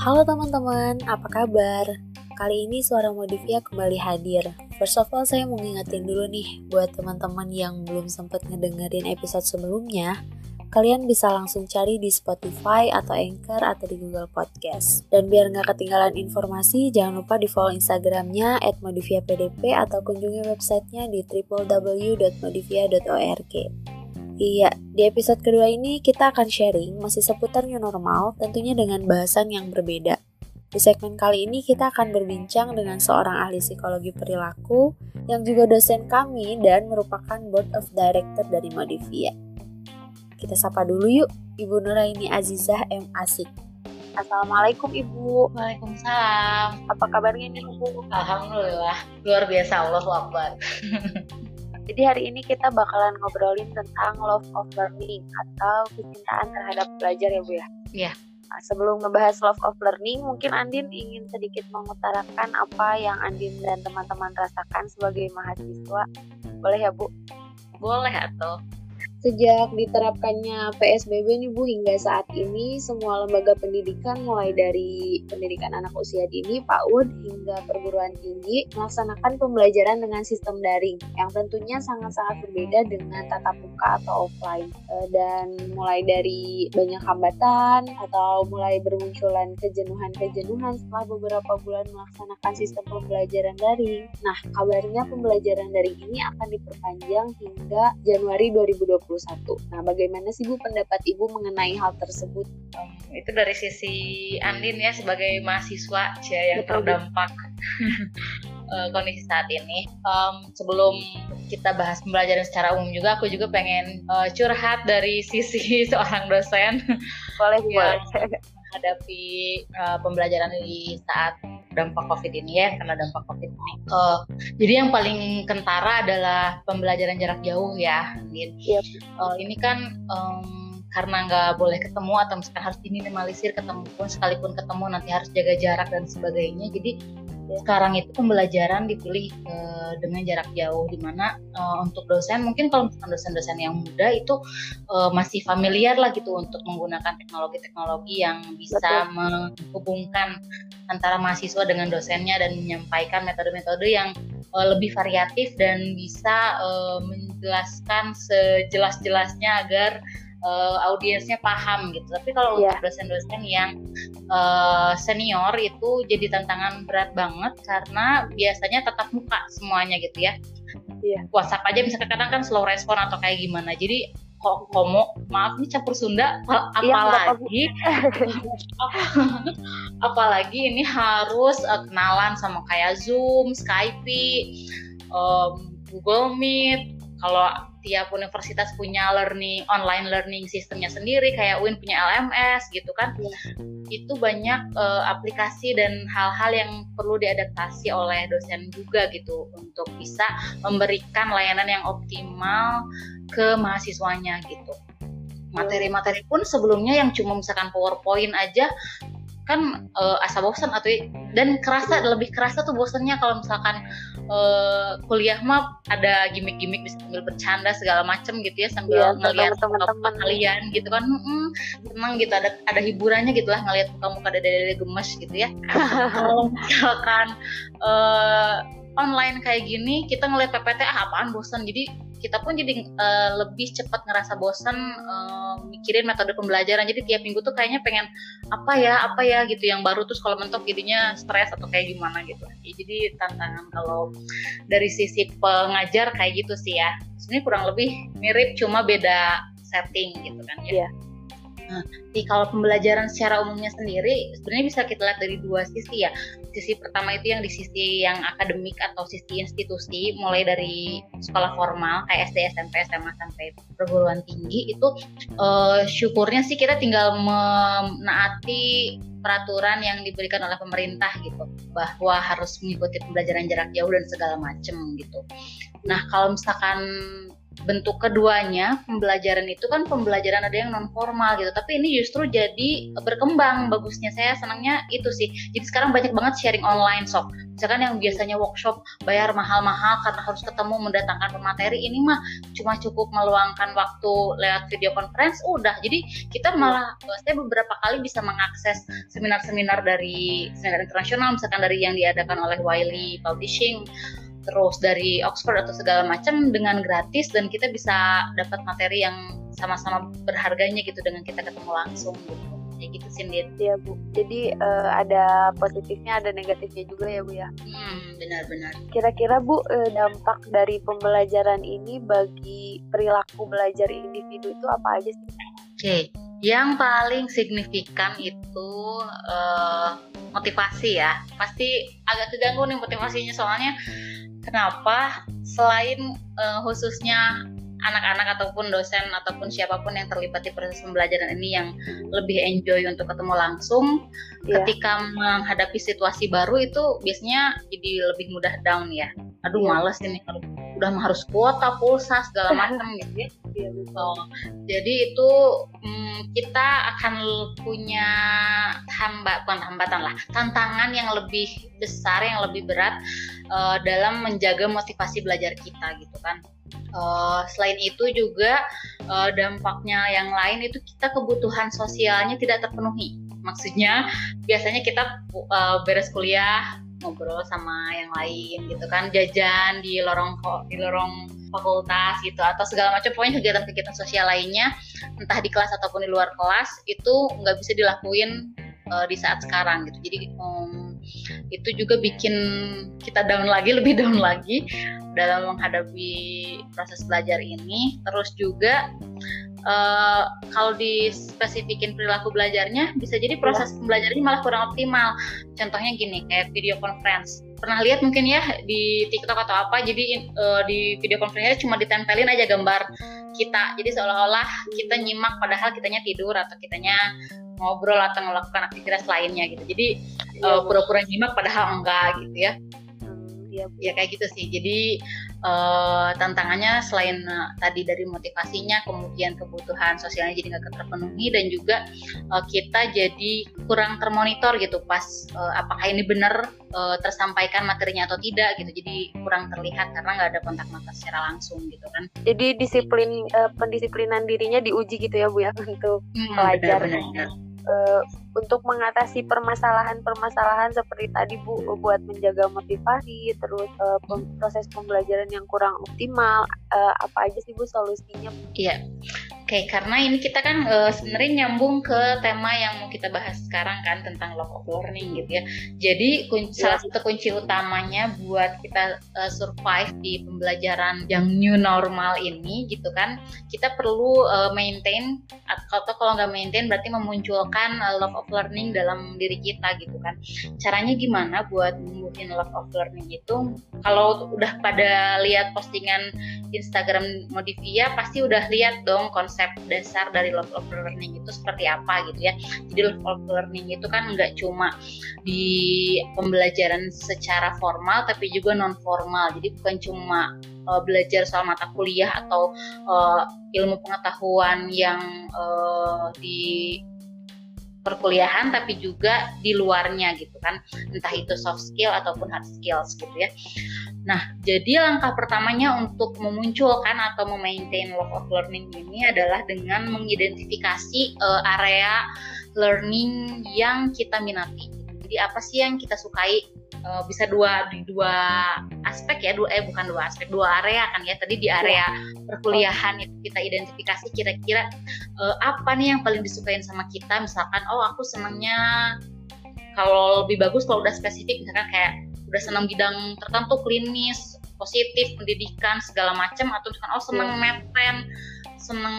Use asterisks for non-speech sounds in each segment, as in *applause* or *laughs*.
Halo teman-teman, apa kabar? Kali ini suara Modivia kembali hadir. First of all, saya mau ngingetin dulu nih buat teman-teman yang belum sempat ngedengerin episode sebelumnya, kalian bisa langsung cari di Spotify atau Anchor atau di Google Podcast. Dan biar nggak ketinggalan informasi, jangan lupa di follow Instagramnya modiviapdp atau kunjungi websitenya di www.modivia.org. Iya, di episode kedua ini kita akan sharing masih seputar new normal, tentunya dengan bahasan yang berbeda. Di segmen kali ini kita akan berbincang dengan seorang ahli psikologi perilaku yang juga dosen kami dan merupakan board of director dari Modivia. Kita sapa dulu yuk, Ibu Nuraini Azizah M. Asik. Assalamualaikum Ibu. Waalaikumsalam. Apa kabarnya nih Ibu? Alhamdulillah, luar biasa Allah Akbar. *laughs* Jadi hari ini kita bakalan ngobrolin tentang love of learning atau kecintaan terhadap belajar ya Bu ya? Iya. Nah, sebelum ngebahas love of learning, mungkin Andin ingin sedikit mengutarakan apa yang Andin dan teman-teman rasakan sebagai mahasiswa. Boleh ya, Bu? Boleh atau Sejak diterapkannya PSBB nih Bu hingga saat ini semua lembaga pendidikan mulai dari pendidikan anak usia dini, PAUD hingga perguruan tinggi melaksanakan pembelajaran dengan sistem daring yang tentunya sangat-sangat berbeda dengan tatap muka atau offline e, dan mulai dari banyak hambatan atau mulai bermunculan kejenuhan-kejenuhan setelah beberapa bulan melaksanakan sistem pembelajaran daring. Nah, kabarnya pembelajaran daring ini akan diperpanjang hingga Januari 2020 Nah, bagaimana sih Bu pendapat Ibu mengenai hal tersebut? Um, itu dari sisi Andin ya sebagai mahasiswa ya yang Betul, terdampak uh, *laughs* kondisi saat ini. Um, sebelum kita bahas pembelajaran secara umum juga, aku juga pengen uh, curhat dari sisi *laughs* seorang dosen. Boleh, yang menghadapi uh, pembelajaran di saat dampak COVID ini ya karena dampak COVID ini. Uh, jadi yang paling kentara adalah pembelajaran jarak jauh ya, gitu. Yep. Uh, ini kan um, karena nggak boleh ketemu atau misalkan harus diminimalisir ketemu pun sekalipun ketemu nanti harus jaga jarak dan sebagainya. Jadi sekarang itu pembelajaran dipilih uh, dengan jarak jauh di mana uh, untuk dosen mungkin kalau misalkan dosen-dosen yang muda itu uh, masih familiar lah gitu untuk menggunakan teknologi-teknologi yang bisa Betul. menghubungkan antara mahasiswa dengan dosennya dan menyampaikan metode-metode yang uh, lebih variatif dan bisa uh, menjelaskan sejelas-jelasnya agar uh, audiensnya paham gitu. Tapi kalau yeah. untuk dosen-dosen yang uh, senior itu jadi tantangan berat banget karena biasanya tetap muka semuanya gitu ya. Yeah. WhatsApp aja misalnya kadang kan slow respon atau kayak gimana. Jadi kok komo maaf ini campur Sunda iya, apalagi *laughs* apalagi ini harus uh, kenalan sama kayak Zoom, Skype, um, Google Meet. Kalau tiap universitas punya learning online learning sistemnya sendiri kayak UIN punya LMS gitu kan ya. itu banyak uh, aplikasi dan hal-hal yang perlu diadaptasi oleh dosen juga gitu untuk bisa memberikan layanan yang optimal ke mahasiswanya gitu materi-materi pun sebelumnya yang cuma misalkan PowerPoint aja kan uh, asa bosan atau dan kerasa lebih kerasa tuh bosannya kalau misalkan uh, kuliah mah ada gimmick-gimmick bisa sambil bercanda segala macem gitu ya sambil ya, ngelihat teman-teman kalian gitu kan. Hmm, senang gitu ada ada hiburannya gitu lah ngelihat muka-muka dede-dede gemes gitu ya. Kalau *laughs* misalkan uh, online kayak gini kita ngelihat PPT ah apaan bosan? Jadi kita pun jadi uh, lebih cepat ngerasa bosan uh, mikirin metode pembelajaran. Jadi tiap minggu tuh kayaknya pengen apa ya apa ya? gitu yang baru terus kalau mentok jadinya stres atau kayak gimana gitu. Ya, jadi tantangan kalau dari sisi pengajar kayak gitu sih ya. Sebenarnya kurang lebih mirip cuma beda setting gitu kan ya. Yeah. Nah, di kalau pembelajaran secara umumnya sendiri sebenarnya bisa kita lihat dari dua sisi ya. Sisi pertama itu yang di sisi yang akademik atau sisi institusi, mulai dari sekolah formal kayak SD, SMP, SMA sampai perguruan tinggi itu uh, syukurnya sih kita tinggal menaati peraturan yang diberikan oleh pemerintah gitu bahwa harus mengikuti pembelajaran jarak jauh dan segala macam gitu. Nah kalau misalkan bentuk keduanya pembelajaran itu kan pembelajaran ada yang non formal gitu. Tapi ini justru jadi berkembang bagusnya. Saya senangnya itu sih. Jadi sekarang banyak banget sharing online sok misalkan yang biasanya workshop bayar mahal-mahal karena harus ketemu mendatangkan pemateri ini mah cuma cukup meluangkan waktu lewat video conference udah. Jadi kita malah saya beberapa kali bisa mengakses seminar-seminar dari seminar internasional misalkan dari yang diadakan oleh Wiley Publishing terus dari Oxford atau segala macam dengan gratis dan kita bisa dapat materi yang sama-sama berharganya gitu dengan kita ketemu langsung gitu kayak gitu sih Iya bu. Jadi uh, ada positifnya ada negatifnya juga ya bu ya. Hmm benar-benar. Kira-kira bu uh, dampak dari pembelajaran ini bagi perilaku belajar individu itu apa aja sih? Oke, okay. yang paling signifikan itu uh, motivasi ya. Pasti agak keganggu nih motivasinya soalnya kenapa selain uh, khususnya anak-anak ataupun dosen ataupun siapa pun yang terlibat di proses pembelajaran ini yang lebih enjoy untuk ketemu langsung yeah. ketika menghadapi situasi baru itu biasanya jadi lebih mudah down ya aduh yeah. males ini kalau udah harus kuota pulsa segala macam gitu. Ya oh, jadi itu hmm, kita akan punya hamba bukan hambatan lah tantangan yang lebih besar yang lebih berat uh, dalam menjaga motivasi belajar kita gitu kan. Uh, selain itu juga uh, dampaknya yang lain itu kita kebutuhan sosialnya tidak terpenuhi. Maksudnya biasanya kita uh, beres kuliah ngobrol sama yang lain gitu kan, jajan di lorong di lorong fakultas gitu atau segala macam pokoknya kegiatan-kegiatan sosial lainnya entah di kelas ataupun di luar kelas itu nggak bisa dilakuin uh, di saat sekarang gitu. Jadi um, itu juga bikin kita down lagi, *laughs* lebih down lagi dalam menghadapi proses belajar ini. Terus juga uh, kalau dispesifikin perilaku belajarnya, bisa jadi proses pembelajarannya malah kurang optimal. Contohnya gini, kayak video conference. Pernah lihat mungkin ya di TikTok atau apa, jadi uh, di video conference cuma ditempelin aja gambar kita. Jadi seolah-olah kita nyimak padahal kitanya tidur atau kitanya ngobrol atau melakukan aktivitas lainnya gitu jadi ya, uh, pura-pura nyimak padahal enggak gitu ya ya, ya kayak gitu sih jadi uh, tantangannya selain uh, tadi dari motivasinya kemudian kebutuhan sosialnya jadi nggak terpenuhi dan juga uh, kita jadi kurang termonitor gitu pas uh, apakah ini benar uh, tersampaikan materinya atau tidak gitu. Jadi kurang terlihat karena nggak ada kontak mata secara langsung gitu kan. Jadi disiplin uh, pendisiplinan dirinya diuji gitu ya bu ya *laughs* untuk hmm, pelajar benar, benar uh, untuk mengatasi permasalahan-permasalahan seperti tadi Bu buat menjaga motivasi terus uh, proses pembelajaran yang kurang optimal uh, apa aja sih Bu solusinya? Iya. Oke, okay, karena ini kita kan uh, sebenarnya nyambung ke tema yang mau kita bahas sekarang kan tentang love of learning gitu ya. Jadi kunci, ya. salah satu kunci utamanya buat kita uh, survive di pembelajaran yang new normal ini gitu kan, kita perlu uh, maintain atau kalau nggak maintain berarti memunculkan uh, love of learning dalam diri kita gitu kan. Caranya gimana buat numbuhin love of learning itu? Kalau udah pada lihat postingan Instagram Modivia pasti udah lihat dong konsep dasar dari love of learning itu seperti apa gitu ya. Jadi love of learning itu kan nggak cuma di pembelajaran secara formal tapi juga non formal. Jadi bukan cuma uh, belajar soal mata kuliah atau uh, ilmu pengetahuan yang uh, di perkuliahan tapi juga di luarnya gitu kan entah itu soft skill ataupun hard skills gitu ya Nah, jadi langkah pertamanya untuk memunculkan atau memaintain love of learning ini adalah dengan mengidentifikasi uh, area learning yang kita minati. Jadi apa sih yang kita sukai? Uh, bisa dua di dua aspek ya, dua eh bukan dua aspek, dua area kan ya. Tadi di area perkuliahan itu kita identifikasi kira-kira uh, apa nih yang paling disukain sama kita. Misalkan, oh aku senangnya kalau lebih bagus kalau udah spesifik misalkan kayak udah senang bidang tertentu klinis positif pendidikan segala macam. Atau misalkan oh senang yeah. metren seneng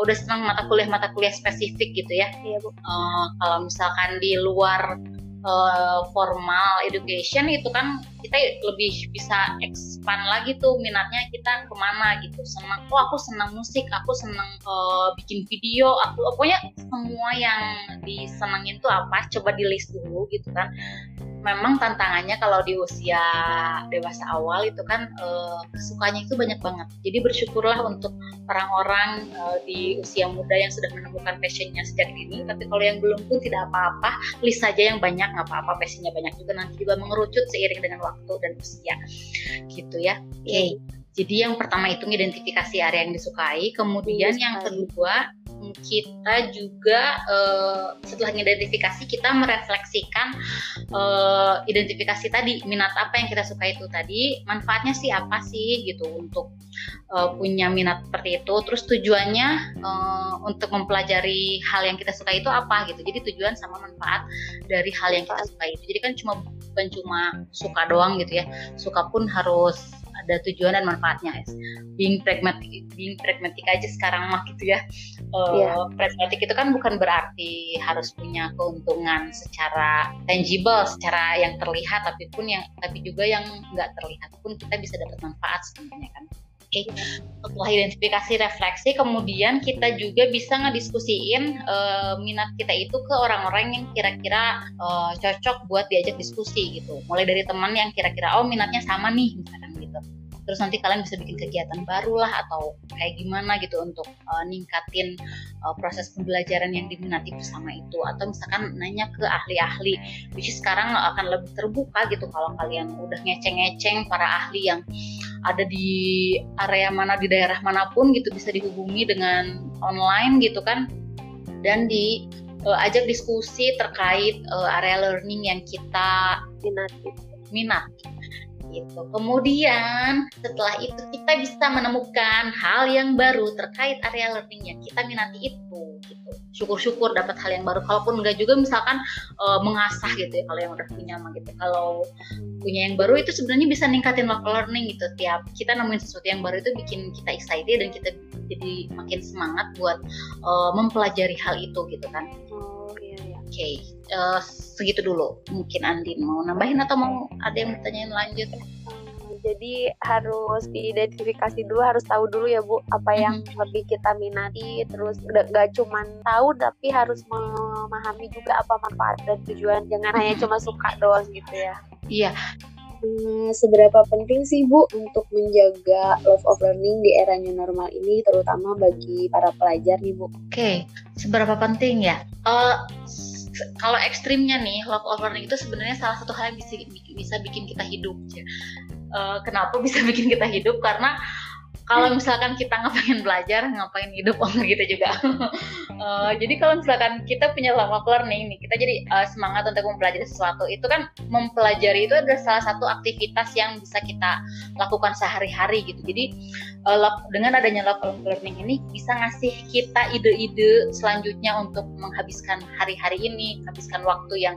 udah senang mata kuliah mata kuliah spesifik gitu ya. Iya bu. Uh, kalau misalkan di luar uh, formal education itu kan kita lebih bisa expand lagi tuh minatnya kita ke mana gitu. Senang oh aku senang musik aku senang uh, bikin video aku pokoknya semua yang disenangin tuh apa coba di list dulu gitu kan memang tantangannya kalau di usia dewasa awal itu kan uh, kesukanya itu banyak banget. Jadi bersyukurlah untuk orang-orang uh, di usia muda yang sudah menemukan passionnya sejak dini. Tapi kalau yang belum pun tidak apa-apa, list saja yang banyak nggak apa-apa. Passionnya banyak juga nanti juga mengerucut seiring dengan waktu dan usia, gitu ya. Oke. Okay. Jadi yang pertama itu identifikasi area yang disukai, kemudian yang kedua kita juga uh, setelah mengidentifikasi kita merefleksikan uh, identifikasi tadi minat apa yang kita suka itu tadi manfaatnya sih apa sih gitu untuk uh, punya minat seperti itu. Terus tujuannya uh, untuk mempelajari hal yang kita suka itu apa gitu. Jadi tujuan sama manfaat dari hal yang kita suka itu. Jadi kan cuma bukan cuma suka doang gitu ya. Suka pun harus ada tujuan dan manfaatnya es being pragmatic being pragmatic aja sekarang mah gitu ya uh, eh, yeah. pragmatic itu kan bukan berarti harus punya keuntungan secara tangible secara yang terlihat tapi pun yang tapi juga yang nggak terlihat pun kita bisa dapat manfaat sebenarnya kan Oke, okay. setelah identifikasi refleksi, kemudian kita juga bisa ngediskusiin uh, minat kita itu ke orang-orang yang kira-kira uh, cocok buat diajak diskusi gitu. Mulai dari teman yang kira-kira oh minatnya sama nih misalkan terus nanti kalian bisa bikin kegiatan baru lah atau kayak gimana gitu untuk uh, ningkatin uh, proses pembelajaran yang diminati bersama itu. Atau misalkan nanya ke ahli-ahli which is sekarang akan lebih terbuka gitu kalau kalian udah ngeceng-ngeceng para ahli yang ada di area mana di daerah mana pun gitu bisa dihubungi dengan online gitu kan. Dan di uh, ajak diskusi terkait uh, area learning yang kita minati. minat gitu. Kemudian setelah itu kita bisa menemukan hal yang baru terkait area learning yang kita minati itu gitu. Syukur-syukur dapat hal yang baru. Kalaupun enggak juga misalkan e, mengasah gitu ya kalau yang udah punya mah gitu. Kalau punya yang baru itu sebenarnya bisa ningkatin local learning gitu. Tiap kita nemuin sesuatu yang baru itu bikin kita excited dan kita jadi makin semangat buat e, mempelajari hal itu gitu kan. Oh iya iya. Oke. Okay uh, segitu dulu. Mungkin Andin mau nambahin atau mau ada yang bertanyain lanjut? jadi harus diidentifikasi dulu harus tahu dulu ya bu apa yang hmm. lebih kita minati terus gak cuman tahu tapi harus memahami juga apa manfaat dan tujuan jangan hanya cuma suka doang gitu ya iya hmm, seberapa penting sih Bu untuk menjaga love of learning di era new normal ini terutama bagi para pelajar nih Bu? Oke, okay. seberapa penting ya? Uh, kalau ekstrimnya nih love of learning itu sebenarnya salah satu hal yang bisa bisa bikin kita hidup. Uh, kenapa bisa *laughs* bikin kita hidup karena kalau misalkan kita nggak pengen belajar ngapain hidup oh gitu juga. Uh, *laughs* jadi kalau misalkan kita punya lama learning nih kita jadi uh, semangat untuk mempelajari sesuatu itu kan mempelajari itu adalah salah satu aktivitas yang bisa kita lakukan sehari-hari gitu. Jadi uh, dengan adanya love learning ini bisa ngasih kita ide-ide selanjutnya untuk menghabiskan hari-hari ini menghabiskan waktu yang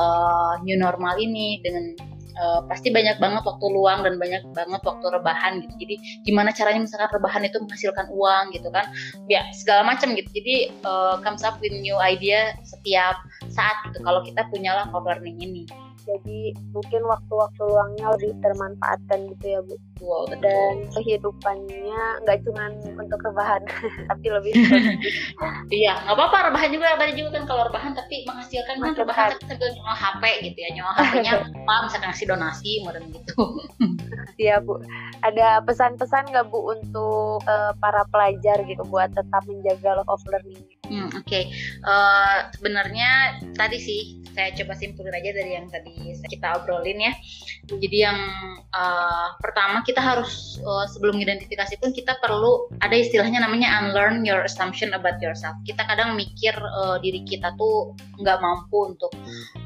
uh, new normal ini dengan uh, pasti banyak banget waktu luang dan banyak banget waktu rebahan gitu. Jadi gimana caranya misalkan rebahan itu menghasilkan uang gitu kan? Ya segala macam gitu. Jadi uh, comes up with new idea setiap saat gitu. Kalau kita punya lah learning ini jadi mungkin waktu-waktu luangnya lebih termanfaatkan gitu ya bu. Wow, dan kehidupannya nggak cuma untuk rebahan *laughs* tapi lebih *laughs* iya nggak apa-apa rebahan juga tadi juga kan kalau rebahan tapi menghasilkan kan rebahan tapi sambil nyawa HP gitu ya nyawa HP-nya *laughs* apa misalkan ngasih donasi modern gitu. Iya bu. Ada pesan-pesan nggak bu untuk uh, para pelajar gitu buat tetap menjaga love of learning? Hmm, oke. Okay. uh, eh, sebenarnya tadi sih saya coba simpulin aja dari yang tadi kita obrolin ya. Jadi yang uh, pertama kita harus uh, sebelum identifikasi pun kita perlu ada istilahnya namanya unlearn your assumption about yourself. Kita kadang mikir uh, diri kita tuh nggak mampu untuk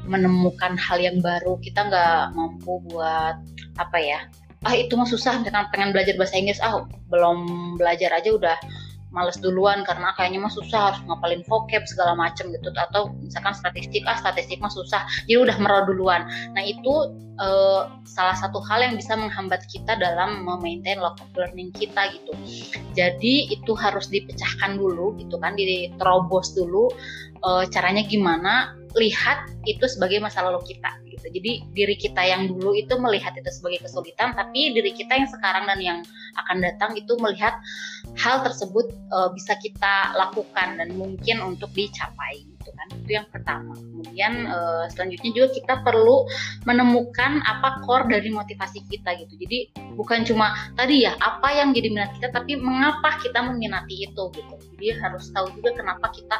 menemukan hal yang baru. Kita nggak mampu buat apa ya? Ah itu mah susah. Misalkan pengen belajar bahasa Inggris, ah belum belajar aja udah males duluan karena kayaknya mah susah harus ngapalin vocab segala macem gitu. Atau misalkan statistik ah statistik mah susah jadi udah merah duluan. Nah itu uh, salah satu hal yang bisa menghambat kita dalam memaintain of learning kita gitu. Jadi itu harus dipecahkan dulu gitu kan diterobos dulu uh, caranya gimana lihat itu sebagai masa lalu kita gitu. Jadi diri kita yang dulu itu melihat itu sebagai kesulitan, tapi diri kita yang sekarang dan yang akan datang itu melihat hal tersebut uh, bisa kita lakukan dan mungkin untuk dicapai kan? Itu yang pertama. Kemudian uh, selanjutnya juga kita perlu menemukan apa core dari motivasi kita gitu. Jadi bukan cuma tadi ya apa yang jadi minat kita tapi mengapa kita meminati itu gitu. Jadi harus tahu juga kenapa kita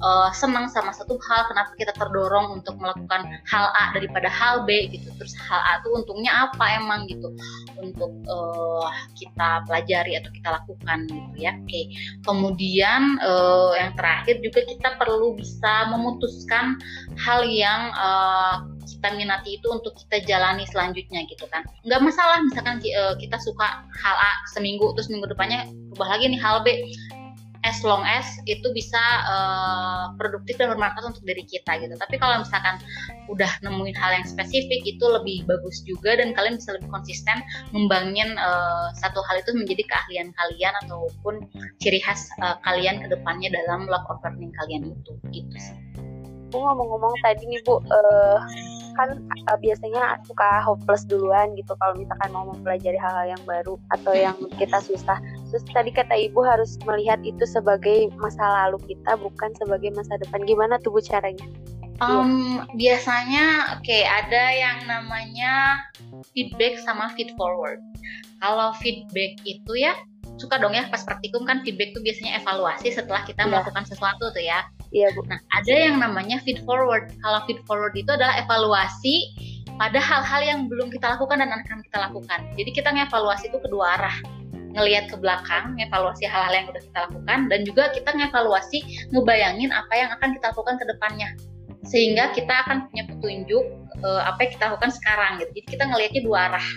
uh, senang sama satu hal kenapa kita terdorong untuk melakukan hal A daripada hal B gitu. Terus hal A itu untungnya apa emang gitu untuk uh, kita pelajari atau kita lakukan gitu ya. Oke. Kemudian uh, yang terakhir juga kita perlu bisa memutuskan hal yang uh, kita minati itu untuk kita jalani selanjutnya gitu kan. Nggak masalah misalkan kita suka hal A seminggu terus minggu depannya ubah lagi nih hal B as long as itu bisa uh, produktif dan bermanfaat untuk diri kita gitu. Tapi kalau misalkan udah nemuin hal yang spesifik itu lebih bagus juga dan kalian bisa lebih konsisten membangun uh, satu hal itu menjadi keahlian kalian ataupun ciri khas uh, kalian ke depannya dalam love of learning kalian itu gitu sih. Ngomong-ngomong tadi nih Bu uh, kan uh, biasanya suka hopeless duluan gitu kalau misalkan mau mempelajari hal-hal yang baru atau yang kita susah. Terus tadi kata ibu harus melihat itu sebagai masa lalu kita bukan sebagai masa depan. Gimana tuh bu caranya? Um, ya. Biasanya oke okay, ada yang namanya feedback sama feed forward. Kalau feedback itu ya suka dong ya pas praktikum kan feedback itu biasanya evaluasi setelah kita ya. melakukan sesuatu tuh ya. Iya bu. Nah ada yang namanya feed forward. Kalau feed forward itu adalah evaluasi pada hal-hal yang belum kita lakukan dan akan kita lakukan. Jadi kita ngevaluasi itu kedua arah ngelihat ke belakang, ngevaluasi hal-hal yang udah kita lakukan dan juga kita ngevaluasi ngebayangin apa yang akan kita lakukan ke depannya. Sehingga kita akan punya petunjuk uh, apa yang kita lakukan sekarang gitu. Jadi kita ngelihatnya dua arah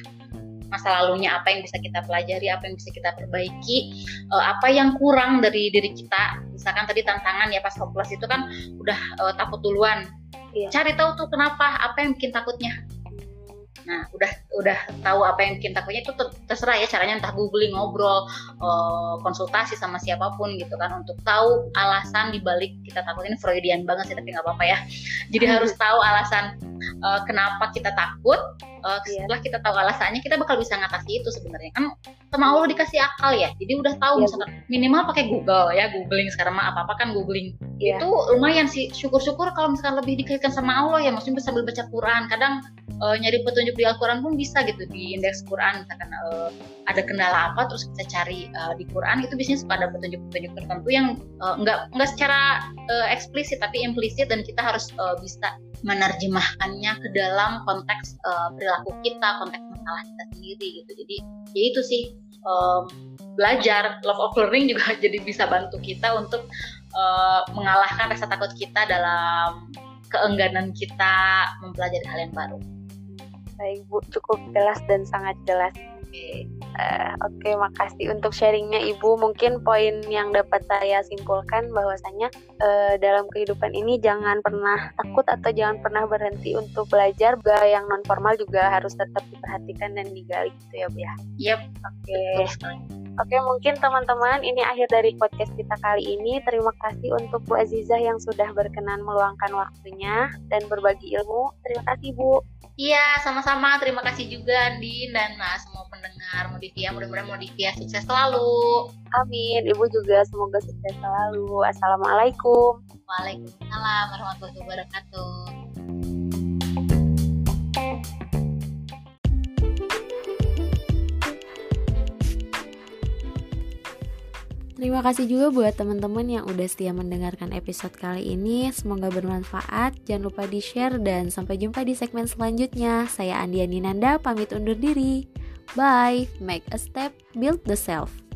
masa lalunya apa yang bisa kita pelajari, apa yang bisa kita perbaiki, uh, apa yang kurang dari diri kita. Misalkan tadi tantangan ya pas hopeless itu kan udah uh, takut duluan. Iya. Cari tahu tuh kenapa, apa yang bikin takutnya. Nah, udah udah tahu apa yang bikin takutnya itu terserah ya caranya entah googling, ngobrol, uh, konsultasi sama siapa pun gitu kan untuk tahu alasan dibalik kita takut ini Freudian banget sih tapi nggak apa-apa ya. Jadi *laughs* harus tahu alasan uh, kenapa kita takut. Uh, setelah kita tahu alasannya kita bakal bisa ngatasi itu sebenarnya kan sama Allah dikasih akal ya. Jadi udah tahu yeah, misalkan minimal pakai Google ya, googling sekarang mah apa-apa kan googling. Yeah. Itu lumayan sih. Syukur-syukur kalau misalkan lebih dikaitkan sama Allah ya, maksudnya sambil baca Quran. Kadang uh, nyari petunjuk di Al-Quran pun bisa gitu di indeks Quran. Misalkan uh, ada kendala apa terus kita cari uh, di Quran itu biasanya pada petunjuk-petunjuk tertentu yang uh, nggak nggak secara uh, eksplisit tapi implisit dan kita harus uh, bisa menerjemahkannya ke dalam konteks uh, perilaku kita konteks masalah kita sendiri gitu. Jadi ya itu sih um, belajar. Love of learning juga *laughs* jadi bisa bantu kita untuk uh, mengalahkan rasa takut kita dalam keengganan kita mempelajari hal yang baru. Baik Bu, cukup jelas dan sangat jelas. Oke, uh, oke, okay, makasih untuk sharingnya Ibu. Mungkin poin yang dapat saya simpulkan bahwasanya uh, dalam kehidupan ini jangan pernah takut atau jangan pernah berhenti untuk belajar. Gaya yang non formal juga harus tetap diperhatikan dan digali gitu ya Bu ya. Yep. Oke. Okay. Oke, mungkin teman-teman ini akhir dari podcast kita kali ini. Terima kasih untuk Bu Azizah yang sudah berkenan meluangkan waktunya dan berbagi ilmu. Terima kasih, Bu. Iya, sama-sama. Terima kasih juga Andin dan nah, semua pendengar Modivia. Mudah-mudahan Modivia sukses selalu. Amin. Ibu juga semoga sukses selalu. Assalamualaikum. Waalaikumsalam warahmatullahi wabarakatuh. Terima kasih juga buat teman-teman yang udah setia mendengarkan episode kali ini. Semoga bermanfaat. Jangan lupa di-share dan sampai jumpa di segmen selanjutnya. Saya Andiani Nanda pamit undur diri. Bye. Make a step, build the self.